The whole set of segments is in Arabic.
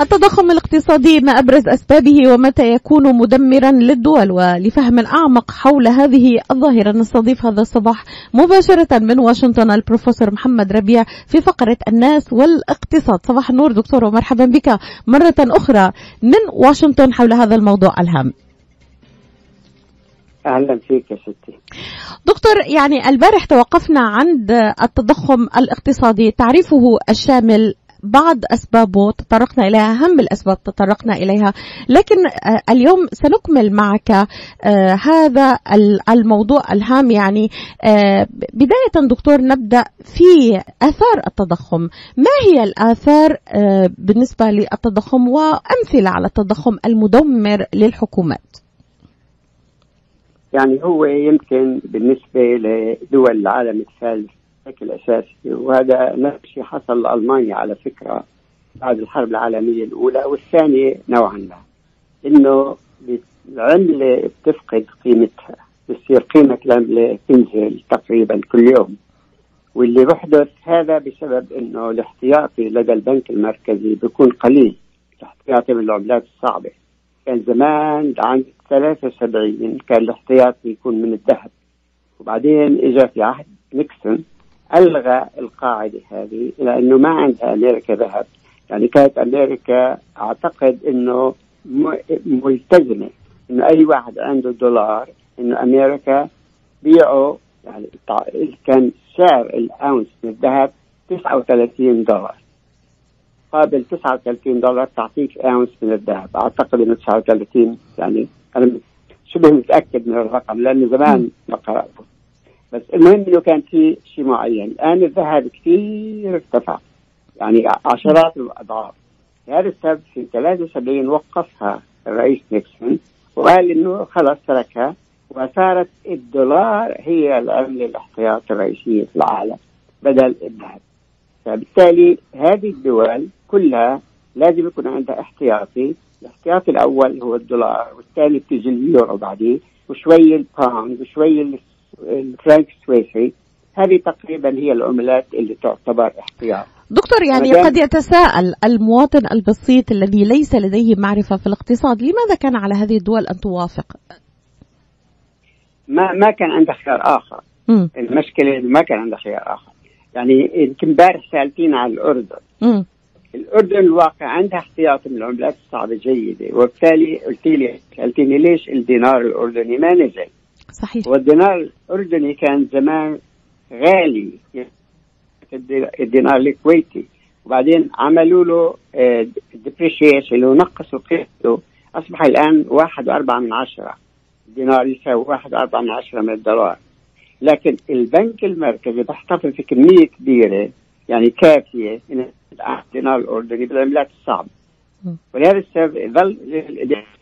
التضخم الاقتصادي ما أبرز أسبابه ومتى يكون مدمرا للدول ولفهم أعمق حول هذه الظاهرة؟ نستضيف هذا الصباح مباشرة من واشنطن البروفيسور محمد ربيع في فقرة الناس والاقتصاد. صباح النور دكتور ومرحبا بك مرة أخرى من واشنطن حول هذا الموضوع الهام. أهلا فيك يا ستي. دكتور يعني البارح توقفنا عند التضخم الاقتصادي تعريفه الشامل بعض أسبابه تطرقنا إليها أهم الأسباب تطرقنا إليها. لكن اليوم سنكمل معك هذا الموضوع الهام يعني بداية دكتور نبدأ في آثار التضخم. ما هي الآثار بالنسبة للتضخم وأمثلة على التضخم المدمر للحكومات؟ يعني هو يمكن بالنسبة لدول العالم الثالث بشكل أساسي. وهذا نفس الشيء حصل لألمانيا على فكرة بعد الحرب العالمية الأولى والثانية نوعا ما. إنه العملة بتفقد قيمتها بتصير قيمة العملة تنزل تقريبا كل يوم. واللي بحدث هذا بسبب إنه الاحتياطي لدى البنك المركزي بيكون قليل. الاحتياطي من العملات الصعبة. كان زمان عند 73 كان الاحتياطي يكون من الذهب. وبعدين اجى في عهد نيكسون. ألغى القاعدة هذه لأنه ما عندها أمريكا ذهب. يعني كانت أمريكا أعتقد إنه ملتزمة إنه أي واحد عنده دولار إنه أمريكا بيعه. يعني كان سعر الأونس من الذهب 39 دولار. قابل 39 دولار تعطيك أونس من الذهب. أعتقد إنه 39 يعني أنا شبه متأكد من الرقم لأنه زمان ما قرأته. بس المهم إنه كان في شيء معين. الآن الذهب كثير ارتفع. يعني عشرات الأضعاف. لهذا السبب في 73 وقفها الرئيس نيكسون وقال إنه خلاص تركها وصارت الدولار هي العملة الاحتياط الرئيسية في العالم بدل الذهب. فبالتالي هذه الدول كلها لازم يكون عندها احتياطي. الاحتياطي الأول هو الدولار والثاني بتيجي اليورو بعديه وشوي الباوند وشوي الفرنك السويسري هذه تقريبا هي العملات اللي تعتبر احتياط. دكتور يعني قد يتساءل المواطن البسيط الذي ليس لديه معرفة في الاقتصاد لماذا كان على هذه الدول أن توافق؟ ما ما كان عندها خيار آخر. م. المشكلة ما كان عندها خيار آخر. يعني يمكن امبارح سألتينا عن الأردن. م. الأردن الواقع عندها احتياط من العملات الصعبة جيدة وبالتالي قلت لي سألتيني ليش الدينار الأردني ما نزل؟ صحيح. والدينار الأردني كان زمان غالي. الدينار الكويتي. وبعدين عملوا له ديبريشيشن اللي هو نقصوا قيمته. أصبح الآن واحد وأربعة من عشرة. الدينار يساوي واحد وأربعة من عشرة من الدولار. لكن البنك المركزي بيحتفظ في كمية كبيرة يعني كافية من الدينار الأردني بالعملات الصعبة. ولهذا السبب ظل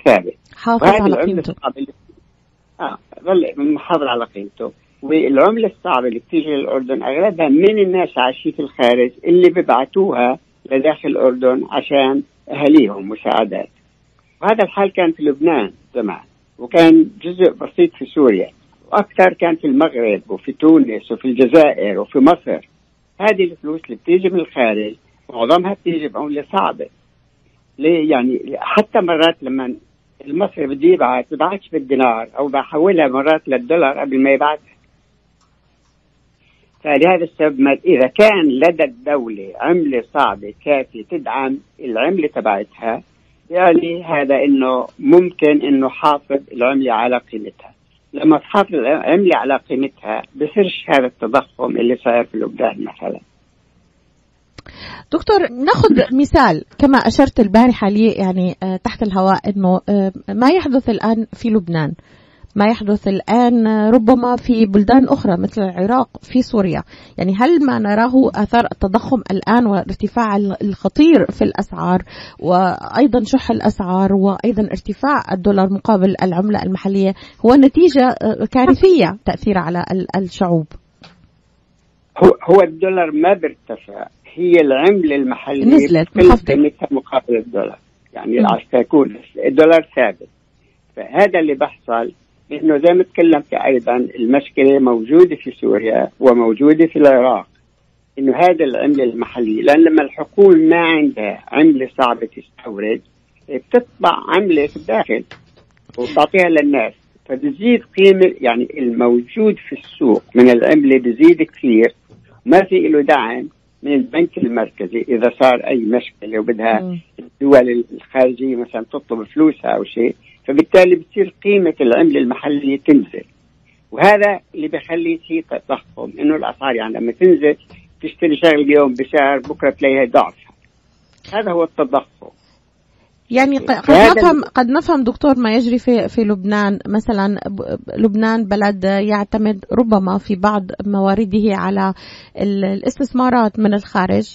ثابت حافظ على قيمته. آه ظل محافظ على قيمته. والعملة الصعبة اللي بتيجي للأردن أغلبها من الناس عايشين في الخارج اللي ببعتوها لداخل الأردن عشان أهاليهم مساعدات وهذا الحال كان في لبنان زمان وكان جزء بسيط في سوريا وأكثر كان في المغرب وفي تونس وفي الجزائر وفي مصر. هذه الفلوس اللي بتيجي من الخارج معظمها بتيجي بعملة صعبة. ليه يعني؟ حتى مرات لما المصري بده يبعث ببعثش بالدينار أو بحولها مرات للدولار قبل ما يبعث. فلهذا السبب. إذا كان لدى الدولة عملة صعبة كافية تدعم العملة تبعتها يعني هذا إنه ممكن إنه حافظ العملة على قيمتها. لما تحافظ العملة على قيمتها بصيرش هذا التضخم اللي صاير في لبنان مثلا. دكتور ناخذ مثال كما أشرت البارحة لي يعني تحت الهواء إنه ما يحدث الآن في لبنان. ما يحدث الآن ربما في بلدان أخرى مثل العراق في سوريا. يعني هل ما نراه آثار التضخم الآن وارتفاع الخطير في الأسعار وأيضا شح الأسعار وأيضا ارتفاع الدولار مقابل العملة المحلية هو نتيجة كارثية تأثير على الشعوب؟ هو هو الدولار ما بيرتفع. هي العملة المحلية نزلت قيمتها مقابل الدولار. يعني تكون الدولار ثابت. فهذا اللي بحصل إنه زي ما تكلمت أيضا المشكلة موجودة في سوريا وموجودة في العراق. إنه هذا العملة المحلية لأن لما الحكومة ما عندها عملة صعبة تستورد بتطبع عملة في الداخل وتعطيها للناس. فبتزيد قيمة يعني الموجود في السوق من العملة بزيد كثير ما في له دعم. من البنك المركزي إذا صار أي مشكلة وبدها الدول الخارجية مثلا تطلب فلوسها أو شيء فبالتالي بتصير قيمة العملة المحلية تنزل. وهذا اللي بيخلي في تضخم إنه الأسعار يعني لما تنزل تشتري شغلة اليوم بسعر بكرة تلاقيها ضعفها. هذا هو التضخم. يعني قد نفهم قد نفهم دكتور ما يجري في في لبنان مثلا لبنان بلد يعتمد ربما في بعض موارده على الاستثمارات من الخارج.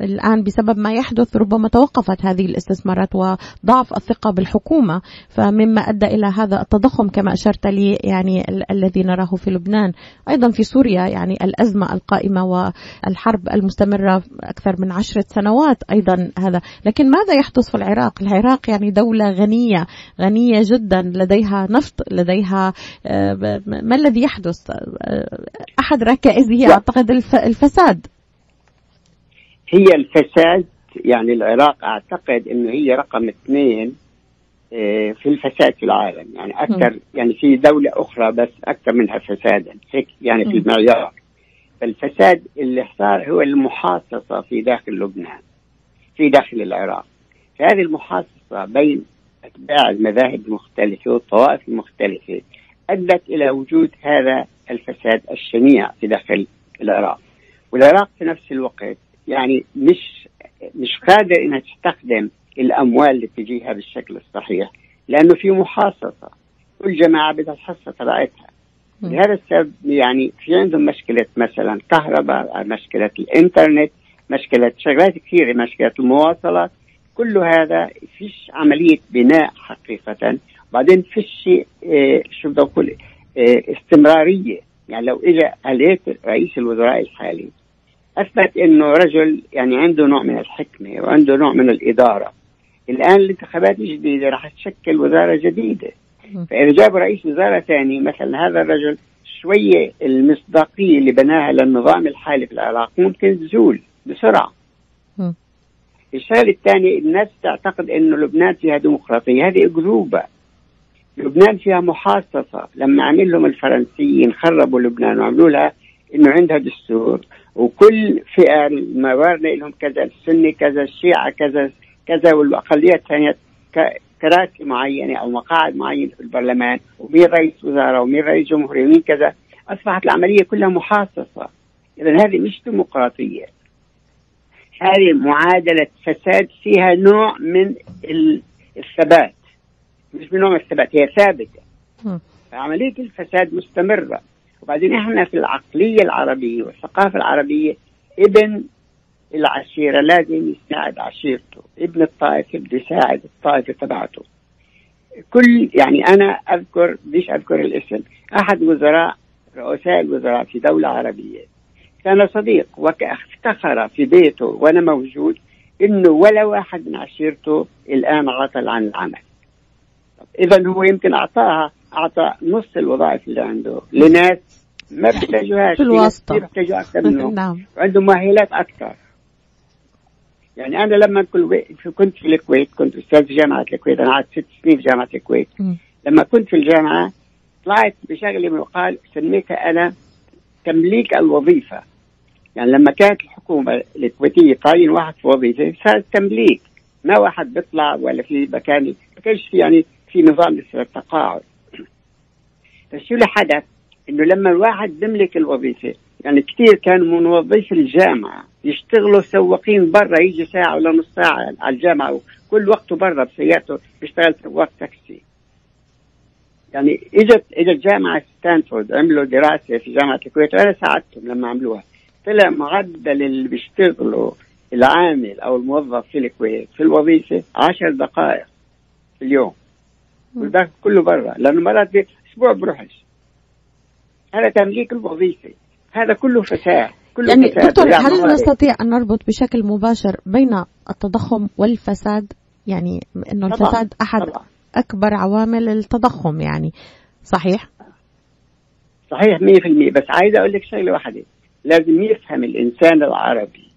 الآن بسبب ما يحدث ربما توقفت هذه الاستثمارات وضعف الثقة بالحكومة. فمما أدى إلى هذا التضخم كما أشرت لي يعني الذي نراه في لبنان. أيضا في سوريا يعني الأزمة القائمة والحرب المستمرة أكثر من عشرة سنوات أيضا هذا. لكن ماذا يحدث في العراق؟ العراق يعني دولة غنية غنية جدا لديها نفط لديها آه، ما الذي يحدث؟ آه، أحد ركائزه أعتقد الفساد. هي الفساد يعني العراق أعتقد أنه هي رقم اثنين آه، في الفساد في العالم. يعني أكثر يعني في دولة أخرى بس أكثر منها فسادا. هيك يعني في المعيار. فالفساد اللي صار هو المحاصصة في داخل لبنان في داخل العراق. هذه المحاصصة بين أتباع المذاهب المختلفة والطوائف المختلفة أدت إلى وجود هذا الفساد الشنيع في داخل العراق. والعراق في نفس الوقت يعني مش مش قادر إنها تستخدم الأموال اللي تجيها بالشكل الصحيح لأنه في محاصصة كل جماعة بدها الحصة تبعتها. لهذا السبب يعني في عندهم مشكلة مثلا كهرباء مشكلة الإنترنت مشكلة شغلات كثيرة مشكلة المواصلات. كل هذا فيش عملية بناء حقيقة. بعدين فيش آه شو بدي أقول آه استمرارية. يعني لو إجا عليك رئيس الوزراء الحالي أثبت أنه رجل يعني عنده نوع من الحكمة وعنده نوع من الإدارة. الآن الانتخابات الجديدة راح تشكل وزارة جديدة. فإذا جاب رئيس وزارة ثاني مثلا هذا الرجل شوية المصداقية اللي بناها للنظام الحالي في العراق ممكن تزول بسرعة. الشغله الثانية الناس تعتقد إنه لبنان فيها ديمقراطية. هذه اكذوبه لبنان فيها محاصصة. لما عمل لهم الفرنسيين خربوا لبنان وعملوا لها إنه عندها دستور. وكل فئة الموارنه لهم كذا السني كذا الشيعة كذا كذا والأقلية الثانية كراسي معينة أو مقاعد معينة في البرلمان ومين رئيس وزراء ومين رئيس جمهورية ومين كذا. أصبحت العملية كلها محاصصة. اذا هذه مش ديمقراطية. هذه معادلة فساد فيها نوع من الثبات. مش من نوع من الثبات هي ثابتة. عملية الفساد مستمرة. وبعدين إحنا في العقلية العربية والثقافة العربية ابن العشيرة لازم يساعد عشيرته. ابن الطائفة بده يساعد الطائفة تبعته. كل يعني أنا أذكر ليش أذكر الاسم أحد وزراء رؤساء الوزراء في دولة عربية. كان صديق وافتخر في بيته وأنا موجود إنه ولا واحد من عشيرته الآن عطل عن العمل. اذا هو يمكن أعطاها أعطى نص الوظائف اللي عنده لناس ما بيحتاجوهاش في الواسطة. بيحتاجوا أكثر منه نعم. وعندهم مؤهلات أكثر. يعني أنا لما كنت في الكويت كنت أستاذ في جامعة الكويت أنا قعدت ست سنين في جامعة الكويت. م. لما كنت في الجامعة طلعت بشغله يقال سميتها أنا تمليك الوظيفة. يعني لما كانت الحكومة الكويتيه تعين واحد في وظيفه صار تمليك ما واحد بيطلع ولا في مكان ما كانش في يعني في نظام التقاعد فشو اللي حدث؟ إنه لما الواحد بيملك الوظيفة يعني كثير كانوا من وظيفة الجامعة يشتغلوا سواقين برا يجي ساعة ولا نص ساعة على الجامعة وكل وقته برا بسيارته بيشتغل سواق تاكسي. يعني إجت إجت جامعة ستانفورد عملوا دراسة في جامعة الكويت وأنا ساعدتهم لما عملوها. طلع معدل اللي بيشتغلوا العامل أو الموظف في الكويت في الوظيفة 10 دقائق في اليوم. والباقي كله برا لأنه مرات أسبوع بروحش. هذا تمليك الوظيفة. هذا كله فساد كله يعني فساد. دكتور هل نستطيع أن نربط بشكل مباشر بين التضخم والفساد؟ يعني إنه الفساد أحد طبعا. أكبر عوامل التضخم يعني صحيح؟ صحيح 100% بس عايز أقول لك شغلة واحدة. لازم يفهم الإنسان العربي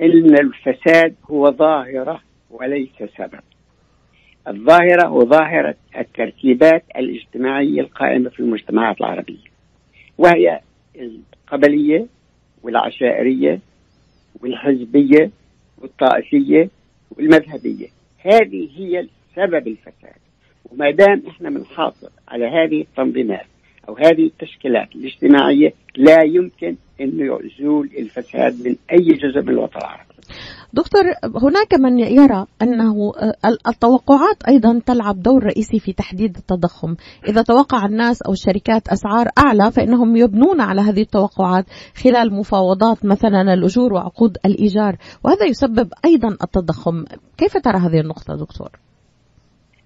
أن الفساد هو ظاهرة وليس سبب. الظاهرة هو ظاهرة التركيبات الاجتماعية القائمة في المجتمعات العربية وهي القبلية والعشائرية والحزبية والطائفية والمذهبية. هذه هي سبب الفساد وما دام إحنا بنحافظ على هذه التنظيمات أو هذه التشكيلات الاجتماعية لا يمكن انه يزول الفساد من أي جزء من الوطن العربي. دكتور هناك من يرى أنه التوقعات أيضا تلعب دور رئيسي في تحديد التضخم، إذا توقع الناس أو الشركات أسعار أعلى فإنهم يبنون على هذه التوقعات خلال مفاوضات مثلا الأجور وعقود الإيجار، وهذا يسبب أيضا التضخم، كيف ترى هذه النقطة دكتور؟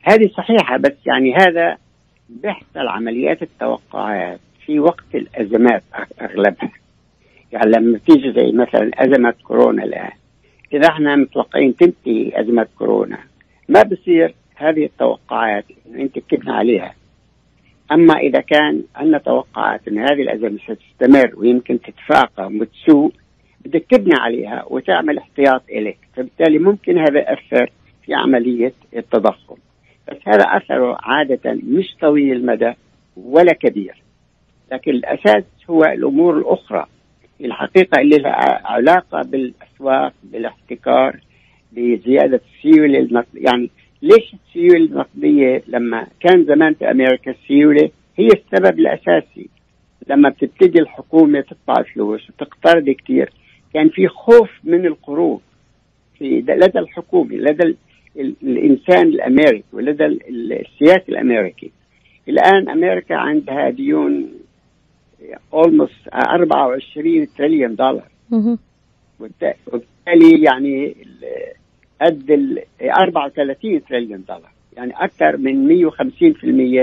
هذه صحيحة بس يعني هذا بيحصل عمليات التوقعات في وقت الأزمات أغلبها. يعني لما تيجي زي مثلا أزمة كورونا الآن إذا إحنا متوقعين تنتهي أزمة كورونا ما بصير هذه التوقعات أنت بتبني عليها. أما إذا كان عندنا توقعات إن هذه الأزمة ستستمر ويمكن تتفاقم وتسوء بدك تبني عليها وتعمل احتياط إليك. فبالتالي ممكن هذا يأثر في عملية التضخم. بس هذا أثره عادة مش طويل المدى ولا كبير. لكن الأساس هو الأمور الأخرى. الحقيقة اللي لها علاقة بالأسواق بالاحتكار بزيادة السيولة النقديه يعني ليش السيولة النقديه لما كان زمان في أمريكا السيولة هي السبب الأساسي. لما بتبتدي الحكومة تطبع فلوس وتقترض كثير كان في خوف من القروض في لدى الحكومة لدى الإنسان الأمريكي ولدى السياسي الأمريكي. الآن أمريكا عندها ديون اولموست 24 تريليون دولار وبالتالي يعني قد ال 34 تريليون دولار يعني أكثر من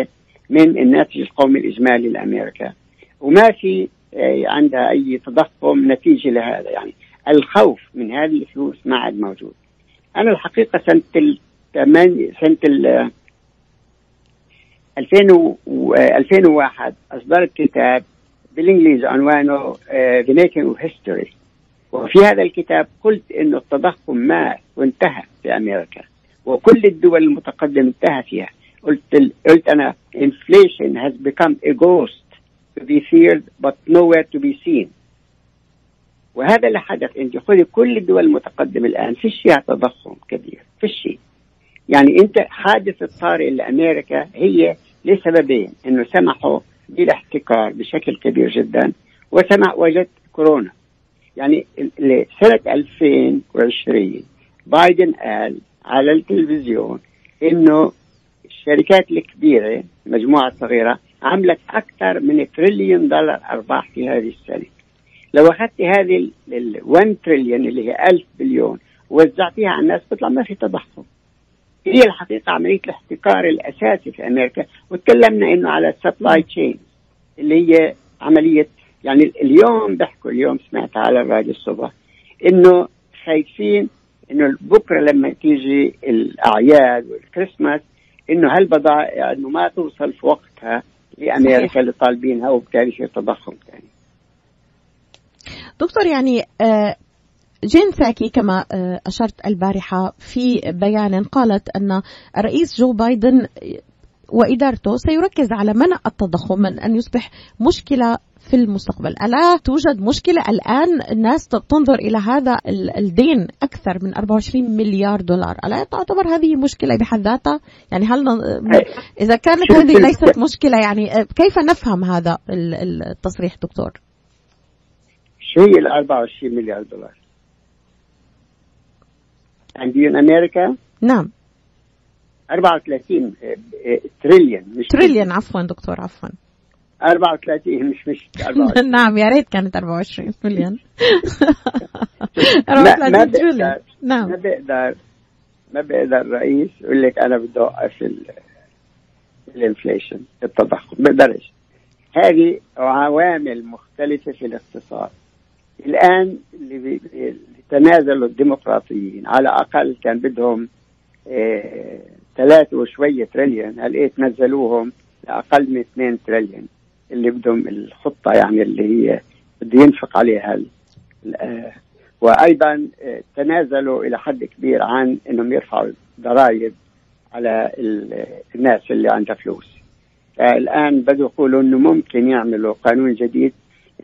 150% من الناتج القومي الإجمالي لأمريكا. وما في عندها أي تضخم نتيجة لهذا. يعني الخوف من هذه الفلوس ما عاد موجود. أنا الحقيقة سنة ال سنة ال 2001 أصدرت كتاب بالإنجليزي عنوانه The Making of History. وفي هذا الكتاب قلت انه التضخم ما وانتهى في أمريكا وكل الدول المتقدمة انتهى فيها. قلت قلت أنا inflation has become a ghost to be feared but nowhere to be seen. وهذا اللي حدث انت خذي كل الدول المتقدمة الآن فيش فيها تضخم كبير فيش شيء. يعني أنت حادث الطارئ لأمريكا هي لسببين إنه سمحوا بالاحتكار بشكل كبير جدا وسمح وجدت كورونا. يعني سنة 2020 بايدن قال على التلفزيون إنه الشركات الكبيرة مجموعة صغيرة عملت أكثر من تريليون دولار أرباح في هذه السنة. لو أخذت هذه ال 1 تريليون اللي هي 1000 بليون ووزعتيها على الناس بيطلع ما في تضخم. هي الحقيقة عملية الاحتكار الأساسي في أمريكا. وتكلمنا إنه على ال supply chain اللي هي عملية يعني اليوم بحكوا اليوم سمعت على الراديو الصبح إنه خايفين إنه بكرة لما تيجي الأعياد والكريسماس إنه هالبضائع إنه ما توصل في وقتها لأمريكا اللي طالبينها وبالتالي في تضخم ثاني دكتور يعني آه جين ساكي كما أشرت البارحة في بيان قالت أن الرئيس جو بايدن وإدارته سيركز على منع التضخم من أن يصبح مشكلة في المستقبل. ألا توجد مشكلة الآن؟ الناس تنظر إلى هذا الدين أكثر من 24 مليار دولار. ألا تعتبر هذه مشكلة بحد ذاتها؟ يعني هل إذا كانت هذه ليست مشكلة يعني كيف نفهم هذا التصريح دكتور؟ هي ال 24 مليار دولار. عندي أمريكا نعم. 34 تريليون مش تريليون عفوا دكتور عفوا. 34 مش مش 24 نعم يا ريت كانت 24 مليون 34 ما تريليون نعم. ما بيقدر ما بيقدر الرئيس يقول لك أنا بدي أوقف ال inflation التضخم ما بيقدرش هذه عوامل مختلفة في الاقتصاد. الآن اللي تنازلوا الديمقراطيين على أقل كان بدهم إيه ثلاثة وشوية تريليون هلقيت نزلوهم لأقل من 2 تريليون اللي بدهم الخطة يعني اللي هي بده ينفق عليها وأيضا تنازلوا إلى حد كبير عن إنهم يرفعوا ضرائب على الناس اللي عندها فلوس. الان بدوا يقولوا إنه ممكن يعملوا قانون جديد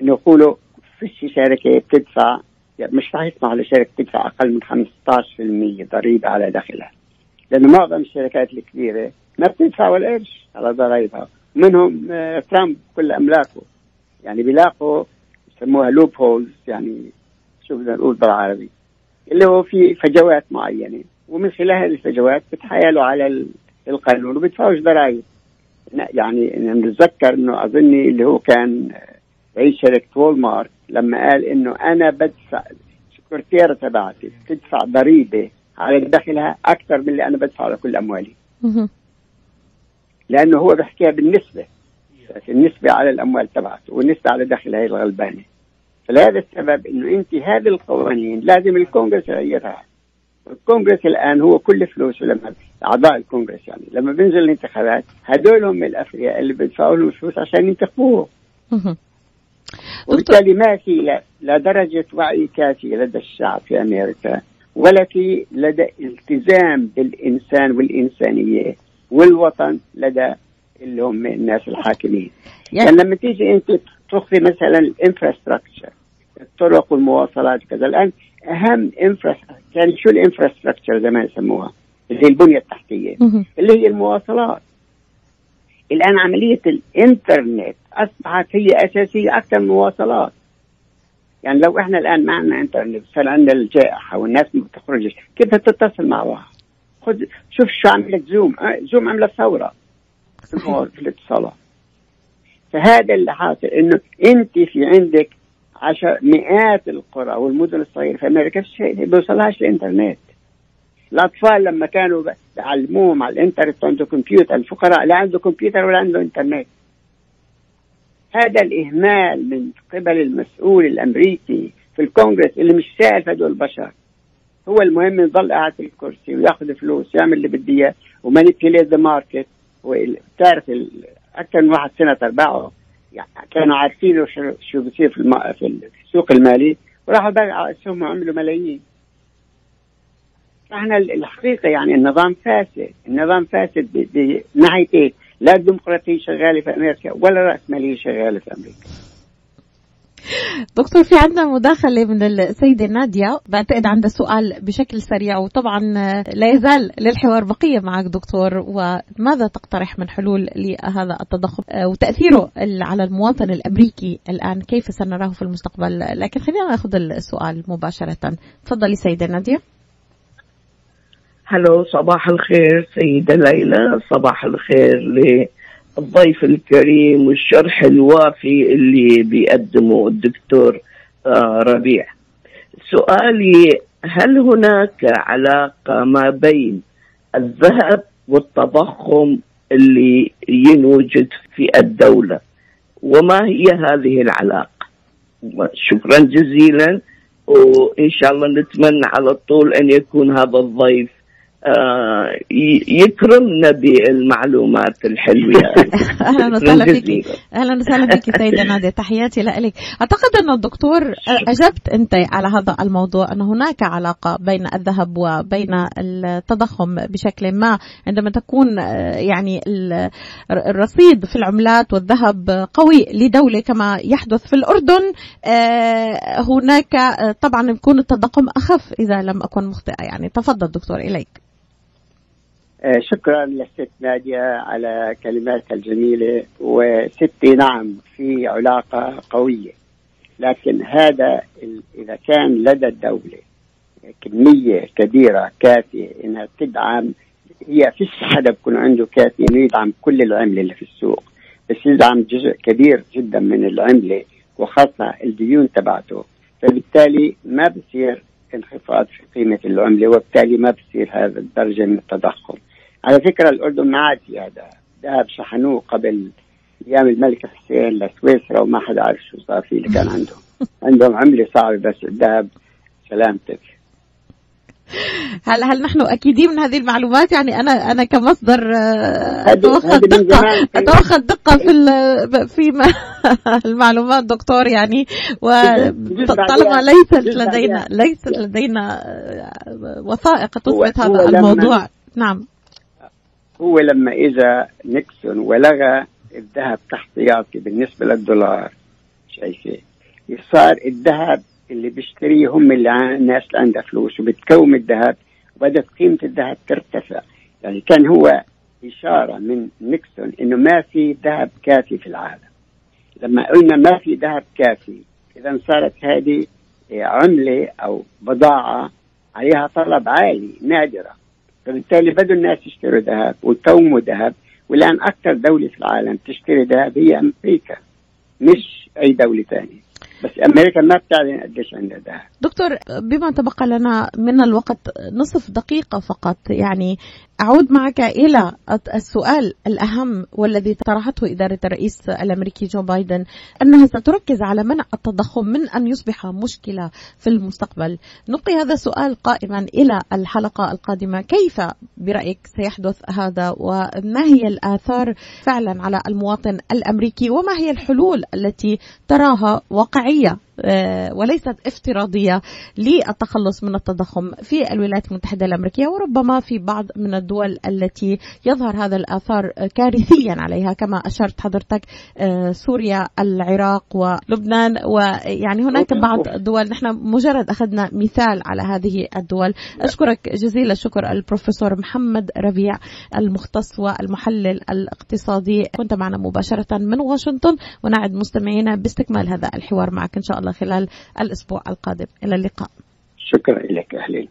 إنه يقولوا فيش شركة بتدفع يعني مش راح يسمح لشركة تدفع أقل من 15% ضريبة على دخلها. لأنه معظم الشركات الكبيرة ما بتدفع ولا قرش على ضرائبها منهم آه، ترامب كل أملاكه. يعني بيلاقوا يسموها لوب هولز يعني شو بدنا نقول بالعربي اللي هو في فجوات معينة. ومن خلال هذه الفجوات بتحايلوا على القانون وبيدفعوش ضرائب. يعني نتذكر إنه اظني اللي هو كان وول مارت لما قال إنه أنا بدفع السكرتيره تبعتي بتدفع ضريبة على دخلها أكثر من اللي أنا بدفعه لكل أموالي. لأنه هو بيحكيها بالنسبة النسبة على الأموال تبعته والنسبة على دخل هي الغلبانة. فلهذا السبب إنه أنت هذه القوانين لازم الكونغرس يغيرها. الكونغرس الآن هو كل فلوسه لما أعضاء الكونغرس يعني لما بينزل الانتخابات هدول هم الاثرياء اللي بيدفعوا لهم فلوس عشان ينتخبوه وبالتالي ما في لا درجة وعي كافيه لدى الشعب في أمريكا ولا في لدى التزام بالإنسان والإنسانية والوطن لدى اللي هم الناس الحاكمين. يعني, يعني لما تيجي أنت تخفي مثلا الإنفراستراكشر الطرق والمواصلات وكذا الآن أهم انفرا كان شو الإنفراستراكشر زي ما يسموها؟ اللي هي البنية التحتية اللي هي المواصلات. الآن عملية الإنترنت أصبحت هي أساسية أكثر من المواصلات يعني لو إحنا الآن ما عندنا إنترنت صار عندنا الجائحة والناس ما بتخرجش كيف تتصل مع بعض خذ شوف شو عملت زوم آه، زوم عملت ثورة في الاتصالات. فهذا اللي حاصل إنه أنت في عندك عشر مئات القرى والمدن الصغيرة في أمريكا شيء بيوصلهاش الإنترنت. الأطفال لما كانوا بيعلموهم على الإنترنت عنده كمبيوتر الفقراء لا عنده كمبيوتر ولا عنده إنترنت. هذا الإهمال من قبل المسؤول الأمريكي في الكونغرس اللي مش سائل هدول البشر. هو المهم يضل قاعد في الكرسي وياخذ فلوس يعمل اللي بده إياه و manipulate the market. وتعرف أكثر من واحد سنتر باعوا يعني كانوا عارفين شو بصير في. في السوق المالي وراحوا باعوا اسهم وعملوا ملايين. فاحنا الحقيقة يعني النظام فاسد، النظام فاسد بناحيه لا الديمقراطية شغالة في أمريكا ولا راسماليه شغالة في أمريكا. دكتور في عندنا مداخلة من السيدة نادية بعتقد عندها سؤال بشكل سريع وطبعا لا يزال للحوار بقية معك دكتور وماذا تقترح من حلول لهذا التضخم؟ وتأثيره على المواطن الأمريكي الآن كيف سنراه في المستقبل؟ لكن خلينا ناخذ السؤال مباشرة. تفضلي سيدة نادية. هلو صباح الخير سيدة ليلى صباح الخير الضيف الكريم والشرح الوافي اللي بيقدمه الدكتور آه، ربيع. سؤالي هل هناك علاقة ما بين الذهب والتضخم اللي ينوجد في الدولة؟ وما هي هذه العلاقة؟ شكرا جزيلا وإن شاء الله نتمنى على طول أن يكون هذا الضيف يكرمنا بالمعلومات الحلوة. أهلا وسهلا فيك. أهلا وسهلا فيك سيدة نادية. تحياتي لك أعتقد انه الدكتور أجبت أنت على هذا الموضوع أن هناك علاقة بين الذهب وبين التضخم بشكل ما. عندما تكون آه، يعني الرصيد في العملات والذهب قوي لدولة كما يحدث في الأردن آه، هناك طبعا يكون التضخم أخف إذا لم أكن مخطئة. يعني تفضل دكتور إليك. آه، شكرا للست نادية على كلماتها الجميلة وستي نعم في علاقة قوية. لكن هذا إذا كان لدى الدولة كمية كبيرة كافية إنها تدعم هي فيش حدا بكون عنده كافي إنه يدعم كل العملة اللي في السوق. بس يدعم جزء كبير جدا من العملة وخاصة الديون تبعته. فبالتالي ما بصير انخفاض في قيمة العملة وبالتالي ما بصير هذا الدرجة من التضخم. على فكرة الأردن ما عاد فيها ذهب ذهب شحنوه قبل أيام الملك حسين لسويسرا وما حدا عارف شو صار فيه اللي كان عندهم. عندهم عملة صعبة بس الذهب سلامتك. هل هل نحن أكيدين من هذه المعلومات؟ يعني أنا أنا كمصدر اتوخى دقة اتوخى دقة في في المعلومات دكتور يعني. وطالما ليست لدينا ليست لدينا وثائق تثبت هذا الموضوع. نعم. هو لما إجا نيكسون ولغى الذهب كاحتياطي بالنسبة للدولار. شايفه صار الذهب اللي بيشتريه هم اللي الناس اللي عندها فلوس وبتكوم الذهب وبدت قيمة الذهب ترتفع. يعني كان هو إشارة من نيكسون إنه ما في ذهب كافي في العالم. لما قلنا ما في ذهب كافي إذا صارت هذه عملة أو بضاعة عليها طلب عالي نادرة. فبالتالي بدوا الناس يشتروا ذهب ويكوموا ذهب. والآن أكثر دولة في العالم تشتري ذهب هي أمريكا مش أي دولة ثانية بس أمريكا ما بتعلن قديش عندها ذهب. دكتور بما تبقى لنا من الوقت نصف دقيقة فقط يعني أعود معك إلى السؤال الأهم والذي طرحته إدارة الرئيس الأمريكي جو بايدن أنها ستركز على منع التضخم من أن يصبح مشكلة في المستقبل. نلقي هذا السؤال قائما إلى الحلقة القادمة. كيف برأيك سيحدث هذا؟ وما هي الآثار فعلا على المواطن الأمريكي؟ وما هي الحلول التي تراها واقعية؟ وليست افتراضية للتخلص من التضخم في الولايات المتحدة الأمريكية وربما في بعض من الدول التي يظهر هذا الآثار كارثيا عليها كما أشرت حضرتك آه، سوريا العراق ولبنان ويعني هناك بعض الدول نحن مجرد أخذنا مثال على هذه الدول. أشكرك جزيل الشكر البروفيسور محمد ربيع المختص والمحلل الاقتصادي. كنت معنا مباشرة من واشنطن ونعد مستمعينا باستكمال هذا الحوار معك إن شاء الله خلال الأسبوع القادم. إلى اللقاء. شكرا لك أهلين.